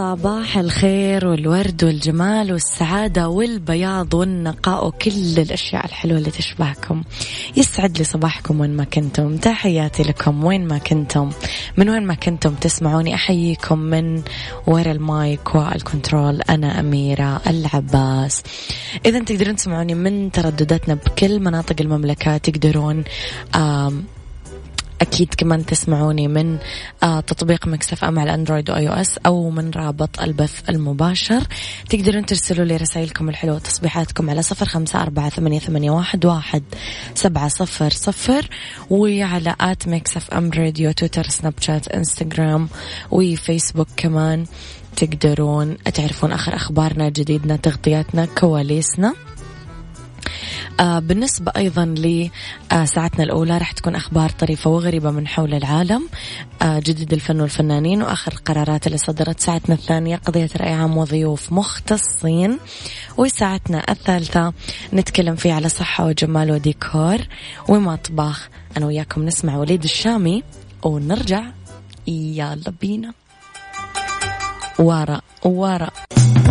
صباح الخير والورد والجمال والسعادة والبياض والنقاء وكل الأشياء الحلوة اللي تشبهكم. يسعد لي صباحكم وين ما كنتم. تحياتي لكم وين ما كنتم. من وين ما كنتم تسمعوني أحييكم من ورا ال mic وال control. أنا أميرة العباس. إذا تقدرون تسمعوني من تردداتنا بكل مناطق المملكة تقدرون أكيد كمان تسمعوني من آه تطبيق Mix FM على أندرويد و iOS أو من رابط البث المباشر. تقدرون ترسلوا لي رسائلكم الحلوة وتصبيحاتكم على صفر خمسة أربعة ثمانية, ثمانية واحد, واحد سبعة صفر صفر. وعلى at Mix FM Radio تويتر سناب شات إنستغرام وفيسبوك كمان تقدرون تعرفون آخر أخبارنا جديدنا تغطياتنا كواليسنا. بالنسبة أيضا لساعتنا الأولى راح تكون أخبار طريفة وغريبة من حول العالم. آه جديد الفن والفنانين وآخر القرارات اللي صدرت ساعتنا الثانية قضية رأي عام وضيوف مختصين. وساعتنا الثالثة نتكلم فيه على صحة وجمال وديكور ومطبخ. أنا وياكم نسمع وليد الشامي ونرجع. يلا بينا. ورا ورا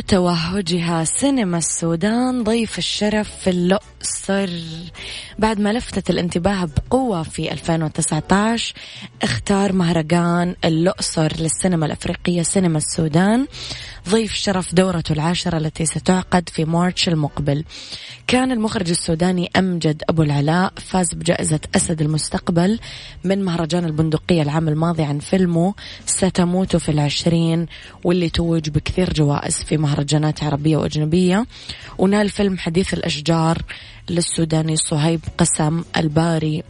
توهجها سينما السودان ضيف الشرف في الأقصر بعد ما لفتت الانتباه بقوة في 2019 اختار مهرجان الأقصر للسينما الأفريقية سينما السودان. ضيف شرف دورته العاشرة التي ستعقد في مارتش المقبل. كان المخرج السوداني أمجد أبو العلاء فاز بجائزة أسد المستقبل من مهرجان البندقية العام الماضي عن فيلمه ستموت في العشرين واللي توج بكثير جوائز في مهرجانات عربية وأجنبية. ونال فيلم حديث الأشجار للسوداني صهيب قسم الباري.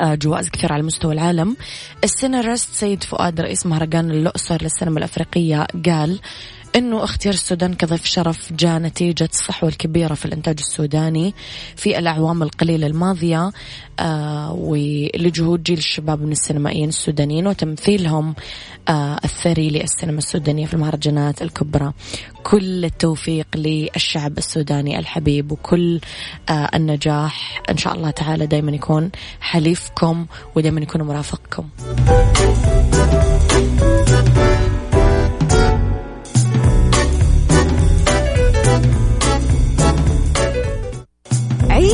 آه، جوائز كثير على مستوى العالم. السيناريست سيد فؤاد رئيس مهرجان الأقصر للسينما الأفريقية قال أنه اختيار السودان كضيف شرف جاء نتيجة الصحوة الكبيرة في الإنتاج السوداني في الأعوام القليلة الماضية آه ولجهود جيل الشباب من السينمائيين السودانيين وتمثيلهم آه الثري للسينما السودانية في المهرجانات الكبرى. كل التوفيق للشعب السوداني الحبيب وكل آه النجاح إن شاء الله تعالى دايما يكون حليفكم ودايما يكون مرافقكم.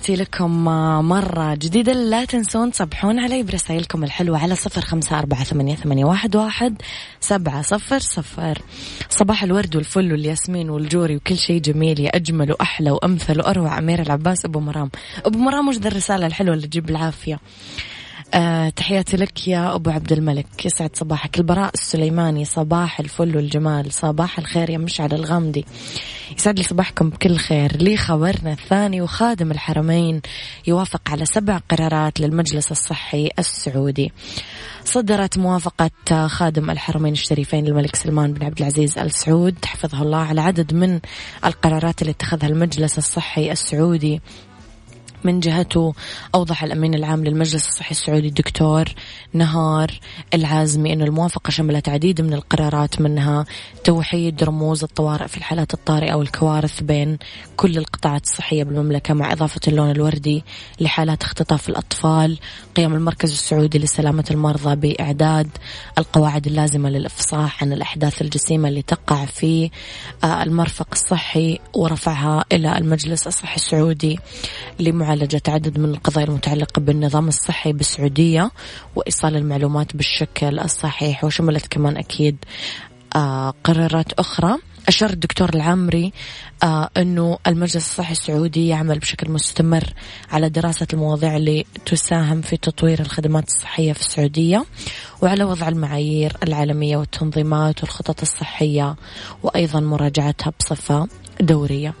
تحياتي لكم مرة جديدة. لا تنسون تصبحون علي برسائلكم الحلوة على صفر خمسة أربعة ثمانية, ثمانية واحد, واحد سبعة صفر صفر. صباح الورد والفل والياسمين والجوري وكل شيء جميل. يا أجمل وأحلى وأمثل وأروع. أمير العباس أبو مرام. أبو مرام وش ذا الرسالة الحلوة اللي تجيب العافية؟ أه تحياتي لك يا أبو عبد الملك. يسعد صباحك. البراء السليماني صباح الفل والجمال. صباح الخير يا مشعل الغامدي. يسعد لي صباحكم بكل خير. لي خبرنا الثاني وخادم الحرمين يوافق على سبع قرارات للمجلس الصحي السعودي. صدرت موافقة خادم الحرمين الشريفين الملك سلمان بن عبد العزيز آل سعود. حفظه الله على عدد من القرارات اللي اتخذها المجلس الصحي السعودي. من جهته أوضح الأمين العام للمجلس الصحي السعودي الدكتور نهار العازمي أن الموافقة شملت عديد من القرارات منها توحيد رموز الطوارئ في الحالات الطارئة والكوارث بين كل القطاعات الصحية بالمملكة مع إضافة اللون الوردي لحالات اختطاف الأطفال قيام المركز السعودي لسلامة المرضى بإعداد القواعد اللازمة للإفصاح عن الأحداث الجسيمة اللي تقع في آه، المرفق الصحي ورفعها إلى المجلس الصحي السعودي لمعالجة معالجة عدد من القضايا المتعلقة بالنظام الصحي بالسعودية وإيصال المعلومات بالشكل الصحيح وشملت كمان أكيد آه قرارات أخرى أشار الدكتور العامري آه أنه المجلس الصحي السعودي يعمل بشكل مستمر على دراسة المواضيع اللي تساهم في تطوير الخدمات الصحية في السعودية وعلى وضع المعايير العالمية والتنظيمات والخطط الصحية وأيضا مراجعتها بصفة دورية.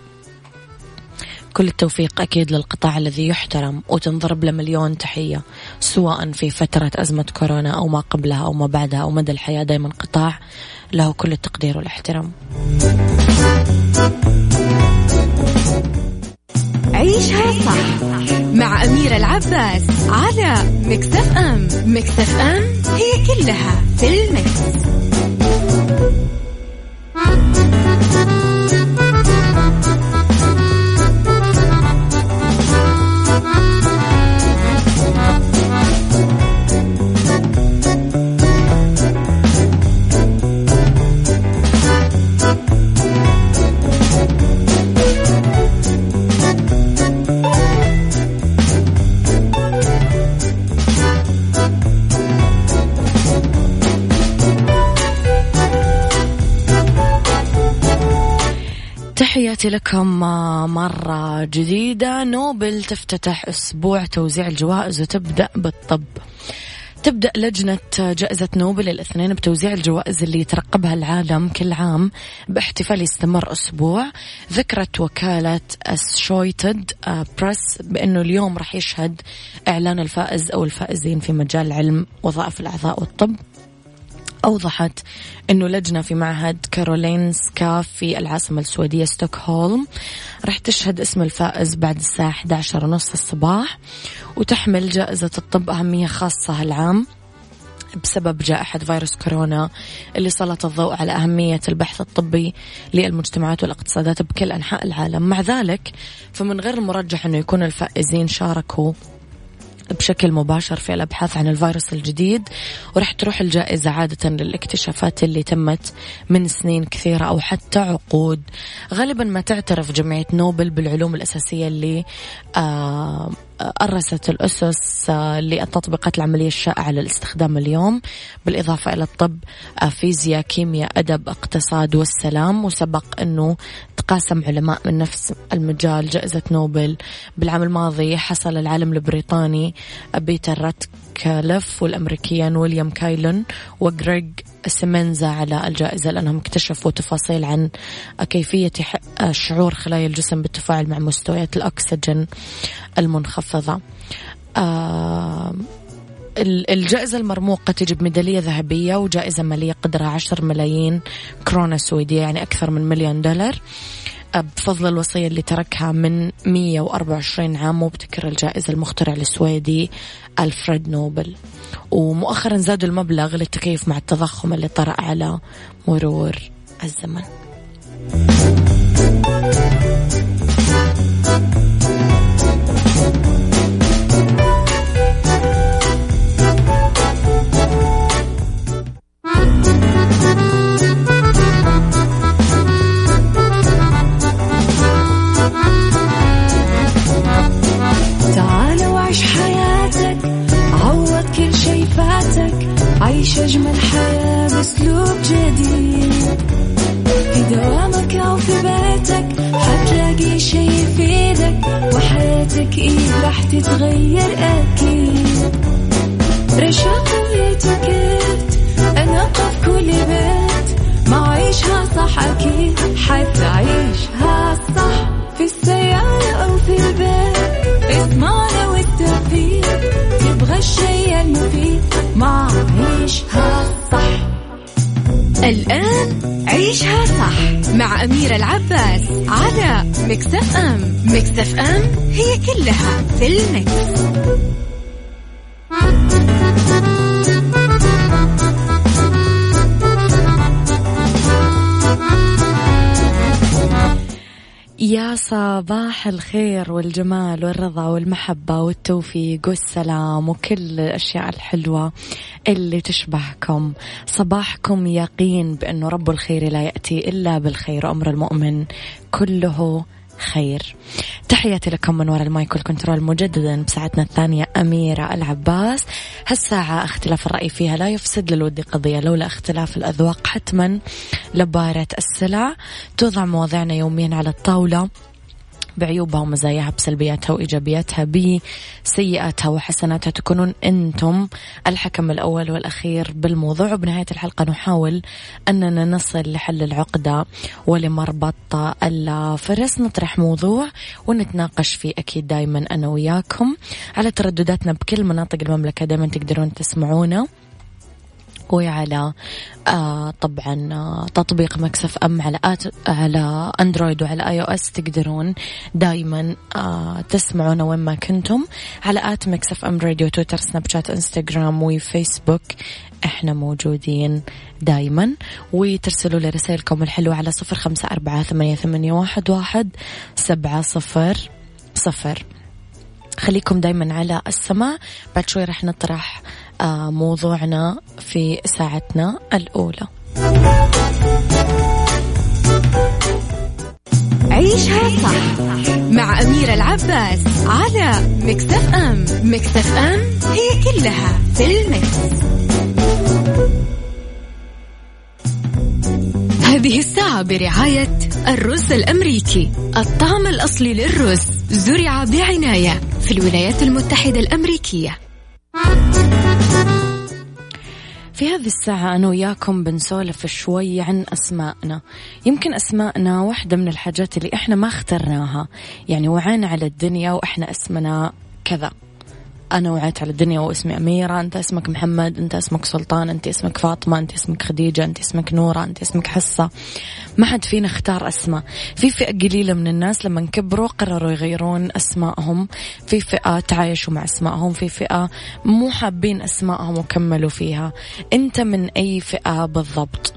كل التوفيق أكيد للقطاع الذي يحترم وتنضرب له مليون تحية سواء في فترة أزمة كورونا أو ما قبلها أو ما بعدها أو مدى الحياة دائما قطاع له كل التقدير والاحترام عيشها صح مع أميرة العباس على مكتف أم مكتف أم هي كلها في المكس. تحياتي لكم مرة جديدة. نوبل تفتتح أسبوع توزيع الجوائز وتبدأ بالطب. تبدأ لجنة جائزة نوبل الاثنين بتوزيع الجوائز اللي يترقبها العالم كل عام باحتفال يستمر أسبوع. ذكرت وكالة أسشويتد بريس بأنه اليوم راح يشهد إعلان الفائز أو الفائزين في مجال العلم وظائف الأعضاء والطب. أوضحت أنه لجنة في معهد كارولينسكا في العاصمة السويدية ستوكهولم راح تشهد اسم الفائز بعد الساعة 11 ونص الصباح وتحمل جائزة الطب أهمية خاصة هالعام بسبب جائحة فيروس كورونا اللي سلط الضوء على أهمية البحث الطبي للمجتمعات والاقتصادات بكل أنحاء العالم. مع ذلك فمن غير المرجح أنه يكون الفائزين شاركوا بشكل مباشر في الأبحاث عن الفيروس الجديد وراح تروح الجائزة عادة للاكتشافات اللي تمت من سنين كثيرة أو حتى عقود. غالبا ما تعترف جمعية نوبل بالعلوم الأساسية اللي آه أرست الأسس آه، للتطبيقات العملية الشائعة للاستخدام اليوم بالإضافة إلى الطب آه، فيزياء كيمياء أدب اقتصاد والسلام وسبق أنه تقاسم علماء من نفس المجال جائزة نوبل. بالعام الماضي حصل العالم البريطاني بيتر راتكلف والأمريكيان ويليام كايلون وغريغ سيمنزا على الجائزة لأنهم اكتشفوا تفاصيل عن كيفية شعور خلايا الجسم بالتفاعل مع مستويات الأكسجين المنخفضة. آه الجائزة المرموقة تجي ميدالية ذهبية وجائزة مالية قدرها عشر ملايين كورونا سويدية يعني أكثر من مليون دولار. بفضل الوصية اللي تركها من 124 عام وابتكر الجائزة المخترع السويدي ألفريد نوبل. ومؤخرا زادوا المبلغ للتكيف مع التضخم اللي طرأ على مرور الزمن. في المكس. يا صباح الخير والجمال والرضا والمحبة والتوفيق والسلام وكل الأشياء الحلوة اللي تشبهكم صباحكم يقين بأنه رب الخير لا يأتي إلا بالخير أمر المؤمن كله خير. تحياتي لكم من وراء ال mic وال control مجددا بساعتنا الثانية أميرة العباس. هالساعة اختلاف الرأي فيها لا يفسد للود قضية لولا اختلاف الأذواق حتما لبارت السلع. توضع مواضيعنا يوميا على الطاولة. بعيوبها ومزاياها بسلبياتها وإيجابياتها بسيئاتها وحسناتها تكونون أنتم الحكم الأول والأخير بالموضوع. وبنهاية الحلقة نحاول أننا نصل لحل العقدة ولمربط الفرس نطرح موضوع ونتناقش فيه أكيد دايما أنا وياكم على تردداتنا بكل مناطق المملكة. دايما تقدرون تسمعونا. وعلى آه طبعا آه تطبيق Mix FM على at على أندرويد وعلى iOS تقدرون دائما آه تسمعونا وين ما كنتم. على at Mix FM Radio تويتر سناب شات إنستغرام وفيسبوك إحنا موجودين دايما. وترسلوا لي رسائلكم الحلوة على صفر خمسة أربعة ثمانية, ثمانية واحد, واحد سبعة صفر صفر. خليكم دايما على السماء بعد شوي رح نطرح موضوعنا في ساعتنا الأولى. عيشها صح مع أميرة العباس على مكتف أم. مكتف أم هي كلها في المكس. هذه الساعة برعاية الرز الأمريكي. الطعم الأصلي للرز زرع بعناية في الولايات المتحدة الأمريكية. في هذه الساعة أنا وياكم بنسولف شوي عن أسماءنا. يمكن أسماءنا واحدة من الحاجات اللي إحنا ما اخترناها. يعني وعينا على الدنيا وإحنا أسمنا كذا. أنا وعيت على الدنيا واسمي أميرة أنت اسمك محمد أنت اسمك سلطان أنت اسمك فاطمة أنت اسمك خديجة أنت اسمك نورة أنت اسمك حصة. ما حد فينا اختار أسماء. في فئة قليلة من الناس لما كبروا قرروا يغيرون أسمائهم. في فئة تعايشوا مع أسمائهم. في فئة مو حابين أسمائهم وكملوا فيها. أنت من أي فئة بالضبط؟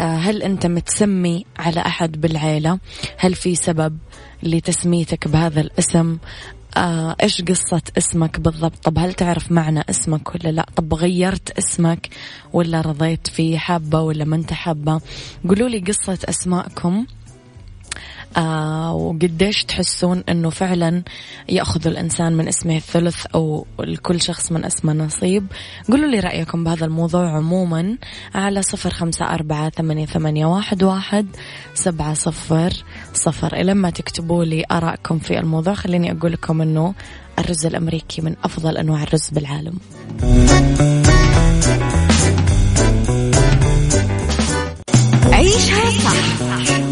آه، هل أنت متسمي على أحد بالعيلة؟ هل في سبب لتسميتك بهذا الاسم؟ آه إيش قصة اسمك بالضبط؟ طب هل تعرف معنى اسمك ولا لا؟ طب غيرت اسمك ولا رضيت فيه حابة ولا ما أنت حابة قولوا لي قصة أسماءكم. آه وقديش تحسون إنه فعلا يأخذ الإنسان من اسمه الثلث أو لكل شخص من اسمه نصيب؟ قولوا لي رأيكم بهذا الموضوع عموما على صفر خمسة أربعة ثمانية, ثمانية واحد, واحد سبعة صفر صفر. لما تكتبوا لي آرائكم في الموضوع خليني أقول لكم إنه الرز الأمريكي من أفضل أنواع الرز بالعالم.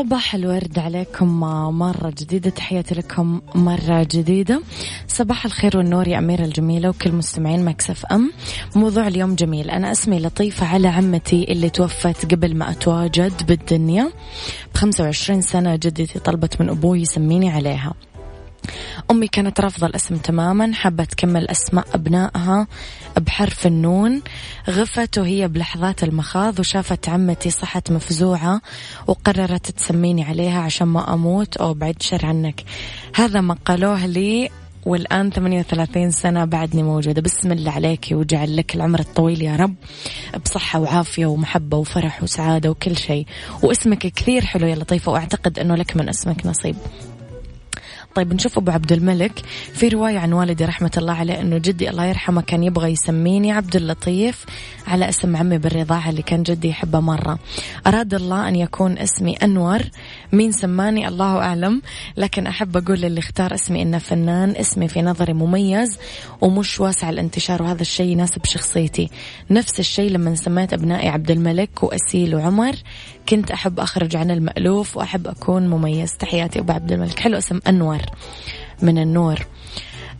صباح الورد عليكم مرة جديدة. تحياتي لكم مرة جديدة. صباح الخير والنور يا أميرة الجميلة وكل مستمعين مكسف أم. موضوع اليوم جميل. أنا اسمي لطيفة على عمتي اللي توفت قبل ما أتواجد بالدنيا. بخمسة وعشرين سنة جدتي طلبت من أبوي يسميني عليها. أمي كانت رافضة الاسم تماما حابة تكمل أسماء أبنائها بحرف النون. غفت وهي بلحظات المخاض وشافت عمتي صحت مفزوعة وقررت تسميني عليها عشان ما أموت. أو بعد شر عنك. هذا ما قالوه لي والآن 38 سنة بعدني موجودة. بسم الله عليك وجعل لك العمر الطويل يا رب. بصحة وعافية ومحبة وفرح وسعادة وكل شيء. واسمك كثير حلو يا لطيفة وأعتقد أنه لك من اسمك نصيب. طيب نشوف أبو عبد الملك في رواية عن والدي رحمة الله عليه إنه جدي الله يرحمه كان يبغى يسميني عبد اللطيف على اسم عمي بالرضاعة اللي كان جدي يحبه مرة. أراد الله أن يكون اسمي أنور مين سماني؟ الله أعلم. لكن أحب أقول للي اختار اسمي إنه فنان اسمي في نظري مميز ومش واسع الانتشار وهذا الشيء يناسب شخصيتي. نفس الشيء لما سميت أبنائي عبد الملك وأسيل وعمر كنت أحب اخرج عن المألوف وأحب أكون مميز. تحياتي أبو عبد الملك. حلو اسم أنور. من النور.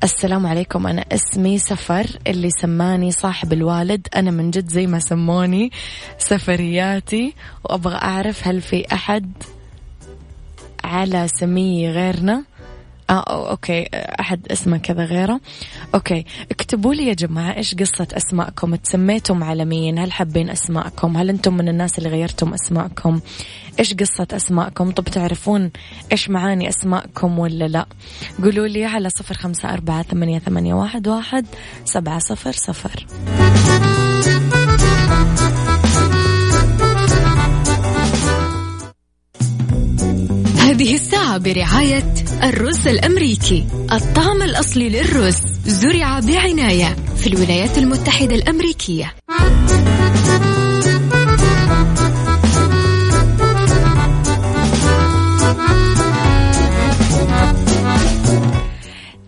السلام عليكم. أنا اسمي سفر اللي سماني صاحب الوالد. أنا من جد زي ما سموني سفرياتي. وأبغى أعرف هل في أحد على سمي غيرنا؟ آه okay. أحد اسمه كذا غيره. okay. اكتبوا لي يا جماعة إيش قصة أسماءكم؟ تسميتم على مين؟ هل حابين أسماءكم؟ هل أنتم من الناس اللي غيرتم أسماءكم؟ إيش قصة أسماءكم؟ طب تعرفون إيش معاني أسماءكم ولا لا؟ قولوا لي على صفر خمسة أربعة ثمانية, ثمانية واحد, واحد سبعة صفر صفر. هذه برعاية الرز الأمريكي. الطعم الأصلي للرز زرع بعناية في الولايات المتحدة الأمريكية.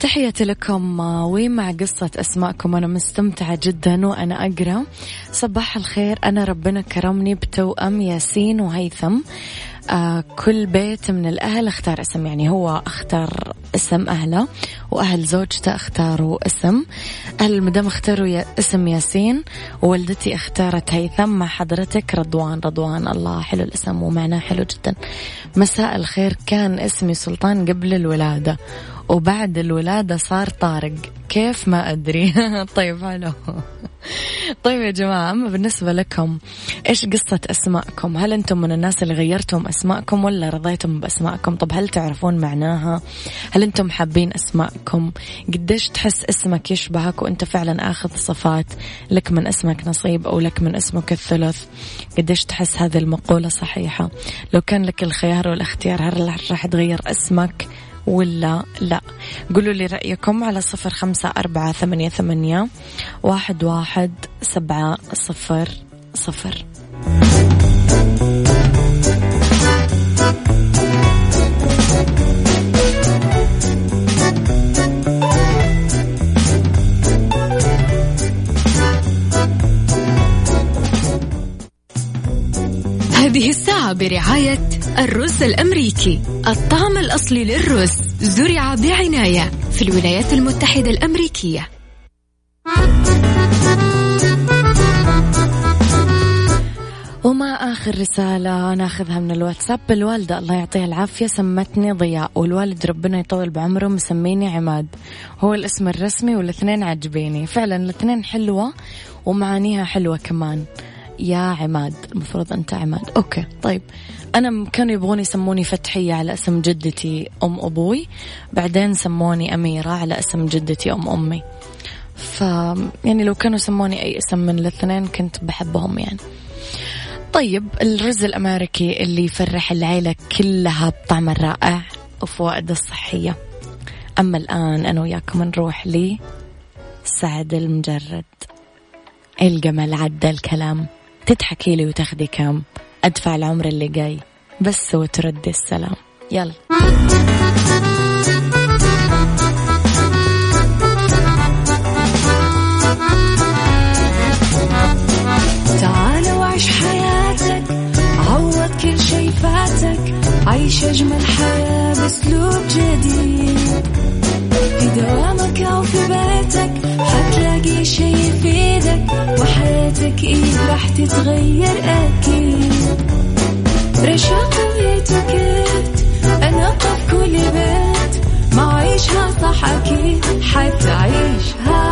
تحياتي لكم ومع قصة أسماءكم أنا مستمتعة جدا وأنا أقرأ. صباح الخير أنا ربنا كرمني بتوأم ياسين وهيثم. آه كل بيت من الأهل اختار اسم. يعني هو اختار اسم أهله وأهل زوجته اختاروا اسم. أهل المدام اختاروا اسم ياسين ووالدتي اختارت هيثم مع حضرتك رضوان. رضوان الله حلو الاسم ومعناه حلو جدا. مساء الخير. كان اسمي سلطان قبل الولادة. وبعد الولادة صار طارق. كيف ما أدري. طيب حلو طيب يا جماعة أما بالنسبة لكم إيش قصة أسماءكم؟ هل أنتم من الناس اللي غيرتم أسماءكم ولا رضيتم بأسماءكم؟ طب هل تعرفون معناها؟ هل أنتم حابين أسماءكم؟ قديش تحس اسمك يشبهك وأنت فعلا أخذ صفات؟ لك من اسمك نصيب أو لك من اسمك الثلث. قديش تحس هذه المقولة صحيحة؟ لو كان لك الخيار والاختيار هل راح تغير اسمك؟ ولا لا. قولوا لي رأيكم على صفر خمسة أربعة ثمانية, ثمانية واحد, واحد سبعة صفر صفر. هذه الساعة برعاية الرز الأمريكي الطعم الأصلي للرز زرع بعناية في الولايات المتحدة الأمريكية. وما آخر رسالة ناخذها من الواتساب الوالدة الله يعطيها العافية سمتني ضياء والوالد ربنا يطول بعمره مسميني عماد. هو الاسم الرسمي والاثنين عجبيني فعلا الاثنين حلوة ومعانيها حلوة كمان. يا عماد المفروض أنت عماد. okay طيب. أنا كانوا يبغون يسموني فتحية على اسم جدتي أم أبوي. بعدين سموني أميرة على اسم جدتي أم أمي. ف يعني لو كانوا سموني أي اسم من الاثنين كنت بحبهم يعني. طيب الرز الأمريكي اللي يفرح العيلة كلها بطعم الرائع وفوائده الصحية. أما الآن أنا وياكم نروح لي سعد المجرد. الجمل عدى الكلام. تضحكي لي وتاخدي كام أدفع العمر اللي جاي بس وتردي السلام. يلا. تعال وعيش حياتك عوض كل شي فاتك عيش أجمل حياة بأسلوب جديد. في دوامك أو في بيتك حتلاقي شي يفيدك وحياتك إيه راح تتغير أكيد. رشاق ويتوكيت أنا في كل بيت ما عيش عيشها صح أكيد حتعيشها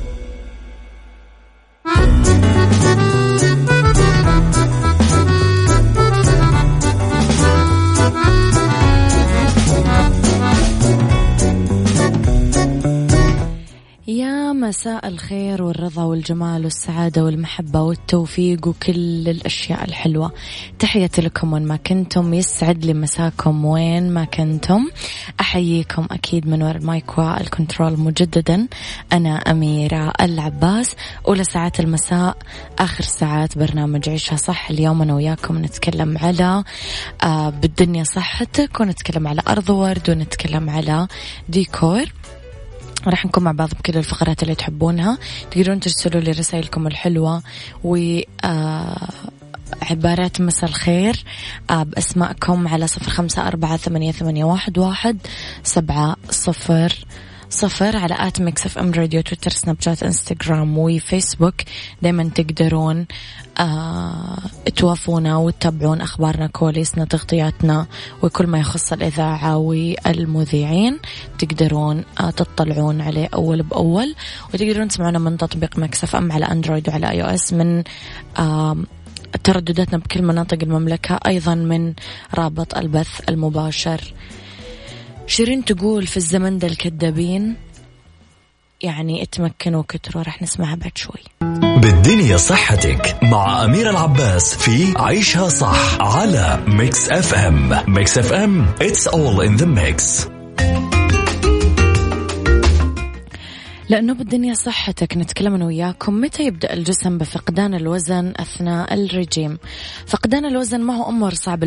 مساء الخير والرضا والجمال والسعادة والمحبة والتوفيق وكل الأشياء الحلوة. تحياتي لكم وين ما كنتم. يسعد لي مساكم وين ما كنتم. أحييكم أكيد من وراء ال mic وال control مجددا. أنا أميرة العباس. أولى ساعات المساء آخر ساعات برنامج عيشها صح. اليوم أنا وياكم نتكلم على آه بالدنيا صحتك ونتكلم على أرض ورد ونتكلم على ديكور. راح نكون مع بعض بكل الفقرات اللي تحبونها. تقدرون ترسلوا لي رسائلكم الحلوة و آه، عبارات مساء الخير. آه، بأسماءكم على صفر خمسة أربعة ثمانية, ثمانية واحد, واحد سبعة صفر صفر على at Mix FM Radio تويتر سناب شات إنستغرام وفيسبوك. دايما تقدرون توافونا وتتابعون أخبارنا كواليسنا تغطياتنا وكل ما يخص الإذاعة والمذيعين. تقدرون آه تطلعون عليه أول بأول وتقدرون تسمعونا من تطبيق Mix FM على Android وعلى iOS من آه تردداتنا بكل مناطق المملكة أيضا من رابط البث المباشر. شيرين تقول في الزمن ده الكذابين يعني اتمكنوا كتروا راح نسمعها بعد شوي. بالدنيا صحتك مع أمير العباس في عيشها صح على Mix FM Mix FM it's all in the mix. لأنه بالدنيا صحتك نتكلم أنا وياكم متى يبدأ الجسم بفقدان الوزن أثناء الرجيم. فقدان الوزن ما هو أمر صعب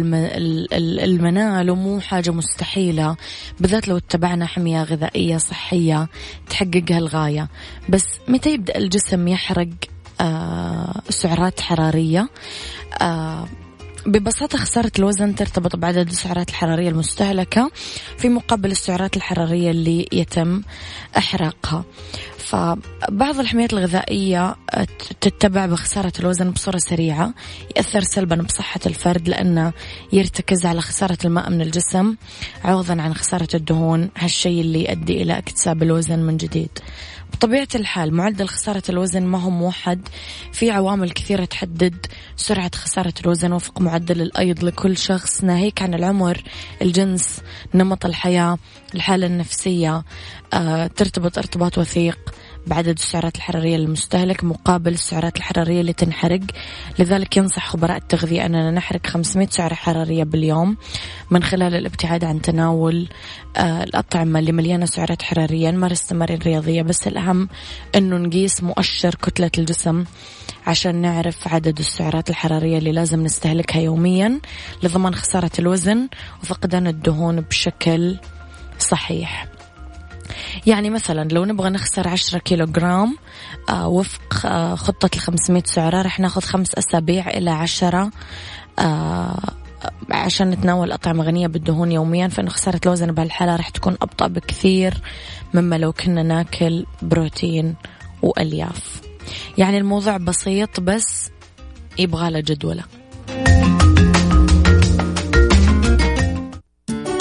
المنال ومو حاجة مستحيلة. بالذات لو اتبعنا حمية غذائية صحية تحقق هالغاية بس متى يبدأ الجسم يحرق؟ سعرات حرارية. آه ببساطة خسارة الوزن ترتبط بعدد السعرات الحرارية المستهلكة في مقابل السعرات الحرارية اللي يتم إحراقها. فبعض الحميات الغذائية تتبع بخسارة الوزن بصورة سريعة يأثر سلبا بصحة الفرد لأنه يرتكز على خسارة الماء من الجسم عوضا عن خسارة الدهون هالشيء اللي يؤدي إلى اكتساب الوزن من جديد. بطبيعة الحال معدل خسارة الوزن ما هو موحد. في عوامل كثيرة تحدد سرعة خسارة الوزن وفق معدل الأيض لكل شخص. ناهيك عن العمر الجنس نمط الحياة الحالة النفسية آه، ترتبط ارتباط وثيق. بعدد السعرات الحرارية المستهلك مقابل السعرات الحرارية اللي تنحرق. لذلك ينصح خبراء التغذية أننا نحرق 500 سعرة حرارية باليوم من خلال الابتعاد عن تناول آه الأطعمة اللي مليانة سعرات حرارية نمارس تمارين رياضية بس الأهم أنه نقيس مؤشر كتلة الجسم عشان نعرف عدد السعرات الحرارية اللي لازم نستهلكها يوميا لضمان خسارة الوزن وفقدان الدهون بشكل صحيح. يعني مثلا لو نبغى نخسر عشرة كيلو جرام آه وفق آه خطة الخمسمية سعرة رح ناخذ خمس أسابيع إلى عشرة آه عشان نتناول أطعمة غنية بالدهون يوميا فإن خسارة الوزن بهالحالة رح تكون أبطأ بكثير مما لو كنا ناكل بروتين وألياف. يعني الموضوع بسيط بس يبغى له جدولة.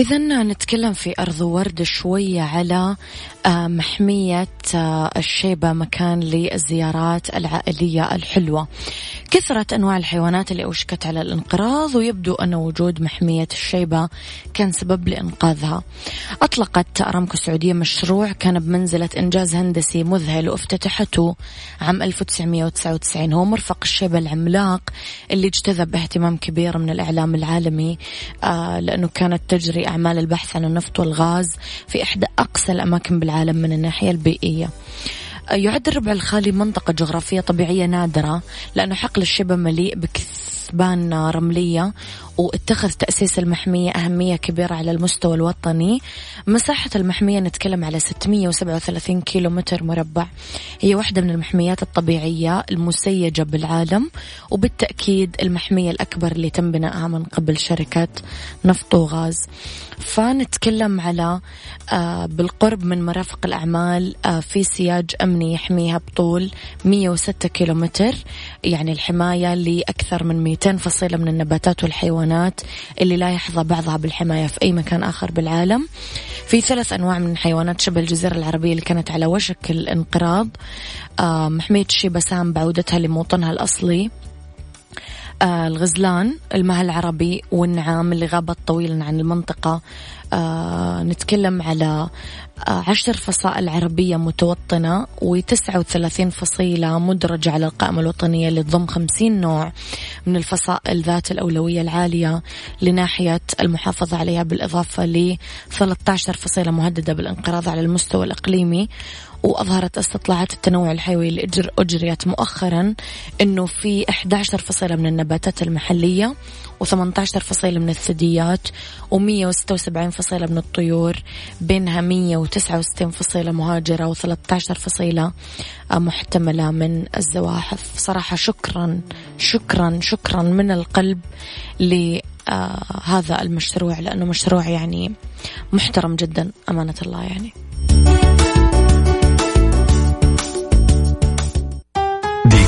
إذا نتكلم في أرض ورد شوية على آه، محمية آه، الشيبة مكان للزيارات العائلية الحلوة. كثرت أنواع الحيوانات اللي أوشكت على الانقراض ويبدو أن وجود محمية الشيبة كان سبب لإنقاذها. أطلقت أرامكو السعودية مشروع كان بمنزلة إنجاز هندسي مذهل وافتتحته عام 1999 هو مرفق الشيبة العملاق اللي اجتذب اهتمام كبير من الإعلام العالمي آه لأنه كانت تجري أعمال البحث عن النفط والغاز في إحدى أقصى الأماكن بالعالم من الناحية البيئية. يعد الربع الخالي منطقة جغرافية طبيعية نادرة لأنه حقل الشبه مليء بكثبان رملية واتخذ تأسيس المحمية أهمية كبيرة على المستوى الوطني. مساحة المحمية نتكلم على 637 كيلو متر مربع. هي واحدة من المحميات الطبيعية المسيجة بالعالم وبالتأكيد المحمية الأكبر اللي تم بنائها من قبل شركة نفط وغاز. فنتكلم على آه، بالقرب من مرافق الأعمال آه، في سياج أمني يحميها بطول 106 كيلومتر يعني الحماية لأكثر من 200 فصيلة من النباتات والحيوانات اللي لا يحظى بعضها بالحماية في أي مكان آخر بالعالم. في ثلاث أنواع من حيوانات شبه الجزيرة العربية اللي كانت على وشك الانقراض محمية الشيبة سام بعودتها لموطنها الأصلي آه الغزلان المها العربي والنعام اللي غابت طويلا عن المنطقة نتكلم على آه عشر فصائل عربية متوطنة وتسعة وثلاثين فصيلة مدرجة على القائمة الوطنية اللي تضم خمسين نوع من الفصائل ذات الأولوية العالية لناحية المحافظة عليها بالإضافة ل 13 فصيلة مهددة بالانقراض على المستوى الإقليمي وأظهرت استطلاعات التنوع الحيوي اللي أجريت مؤخرا أنه في 11 فصيلة من النباتات المحلية و18 فصيلة من الثدييات و176 فصيلة من الطيور بينها 169 فصيلة مهاجرة و13 فصيلة محتملة من الزواحف. صراحة شكرا شكرا شكرا من القلب لهذا المشروع لأنه مشروع يعني محترم جدا أمانة الله يعني.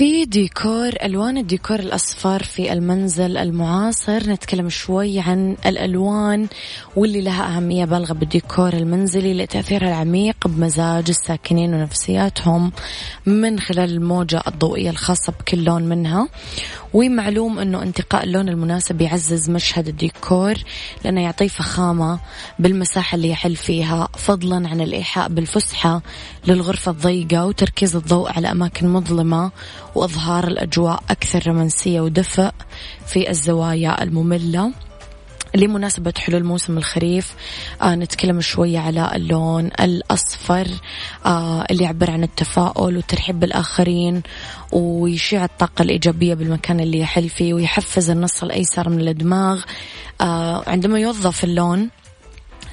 في ديكور ألوان الديكور الأصفر في المنزل المعاصر. نتكلم شوي عن الألوان واللي لها أهمية بالغة بالديكور المنزلي لتأثيرها العميق بمزاج الساكنين ونفسياتهم من خلال الموجة الضوئية الخاصة بكل لون منها. ومعلوم إنه انتقاء اللون المناسب يعزز مشهد الديكور لأنه يعطيه فخامة بالمساحة اللي يحل فيها فضلا عن الإيحاء بالفسحة للغرفة الضيقة وتركيز الضوء على أماكن مظلمة وإظهار الأجواء أكثر رومانسية ودفء في الزوايا المملة. لمناسبة حلول موسم الخريف آه نتكلم شوية على اللون الأصفر آه اللي يعبر عن التفاؤل والترحيب بالآخرين ويشيع الطاقة الإيجابية بالمكان اللي يحل فيه ويحفز النص الأيسر من الدماغ. آه عندما يوظف اللون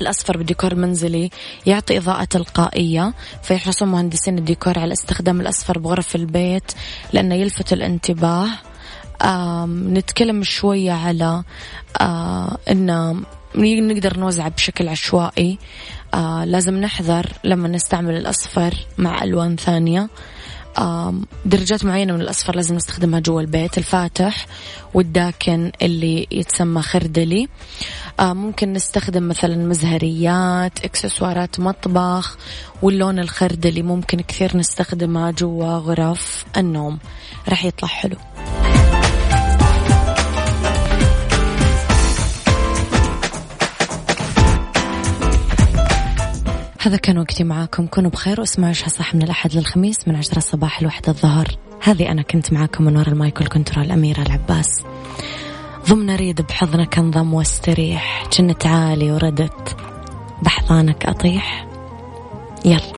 الأصفر بالديكور المنزلي يعطي إضاءة تلقائية فيحرصون مهندسين الديكور على استخدام الأصفر بغرف البيت لأنه يلفت الانتباه. نتكلم شوية على إنه نقدر نوزعه بشكل عشوائي. لازم نحذر لما نستعمل الأصفر مع ألوان ثانية. درجات معينة من الأصفر لازم نستخدمها جوا البيت الفاتح والداكن اللي يتسمى خردلي. ممكن نستخدم مثلا مزهريات إكسسوارات مطبخ واللون الخردلي ممكن كثير نستخدمها جوا غرف النوم. راح يطلع حلو. هذا كان وقتي معاكم. كونوا بخير واسمعوا إيش صح من الأحد للخميس من عشرة الصباح لوحدة الظهر. هذه أنا كنت معاكم من وراء المايكل كنترول أميرة العباس. ضمن ريد بحضنك انضم واستريح. جنت عالي وردت. بحضانك أطيح. يلا.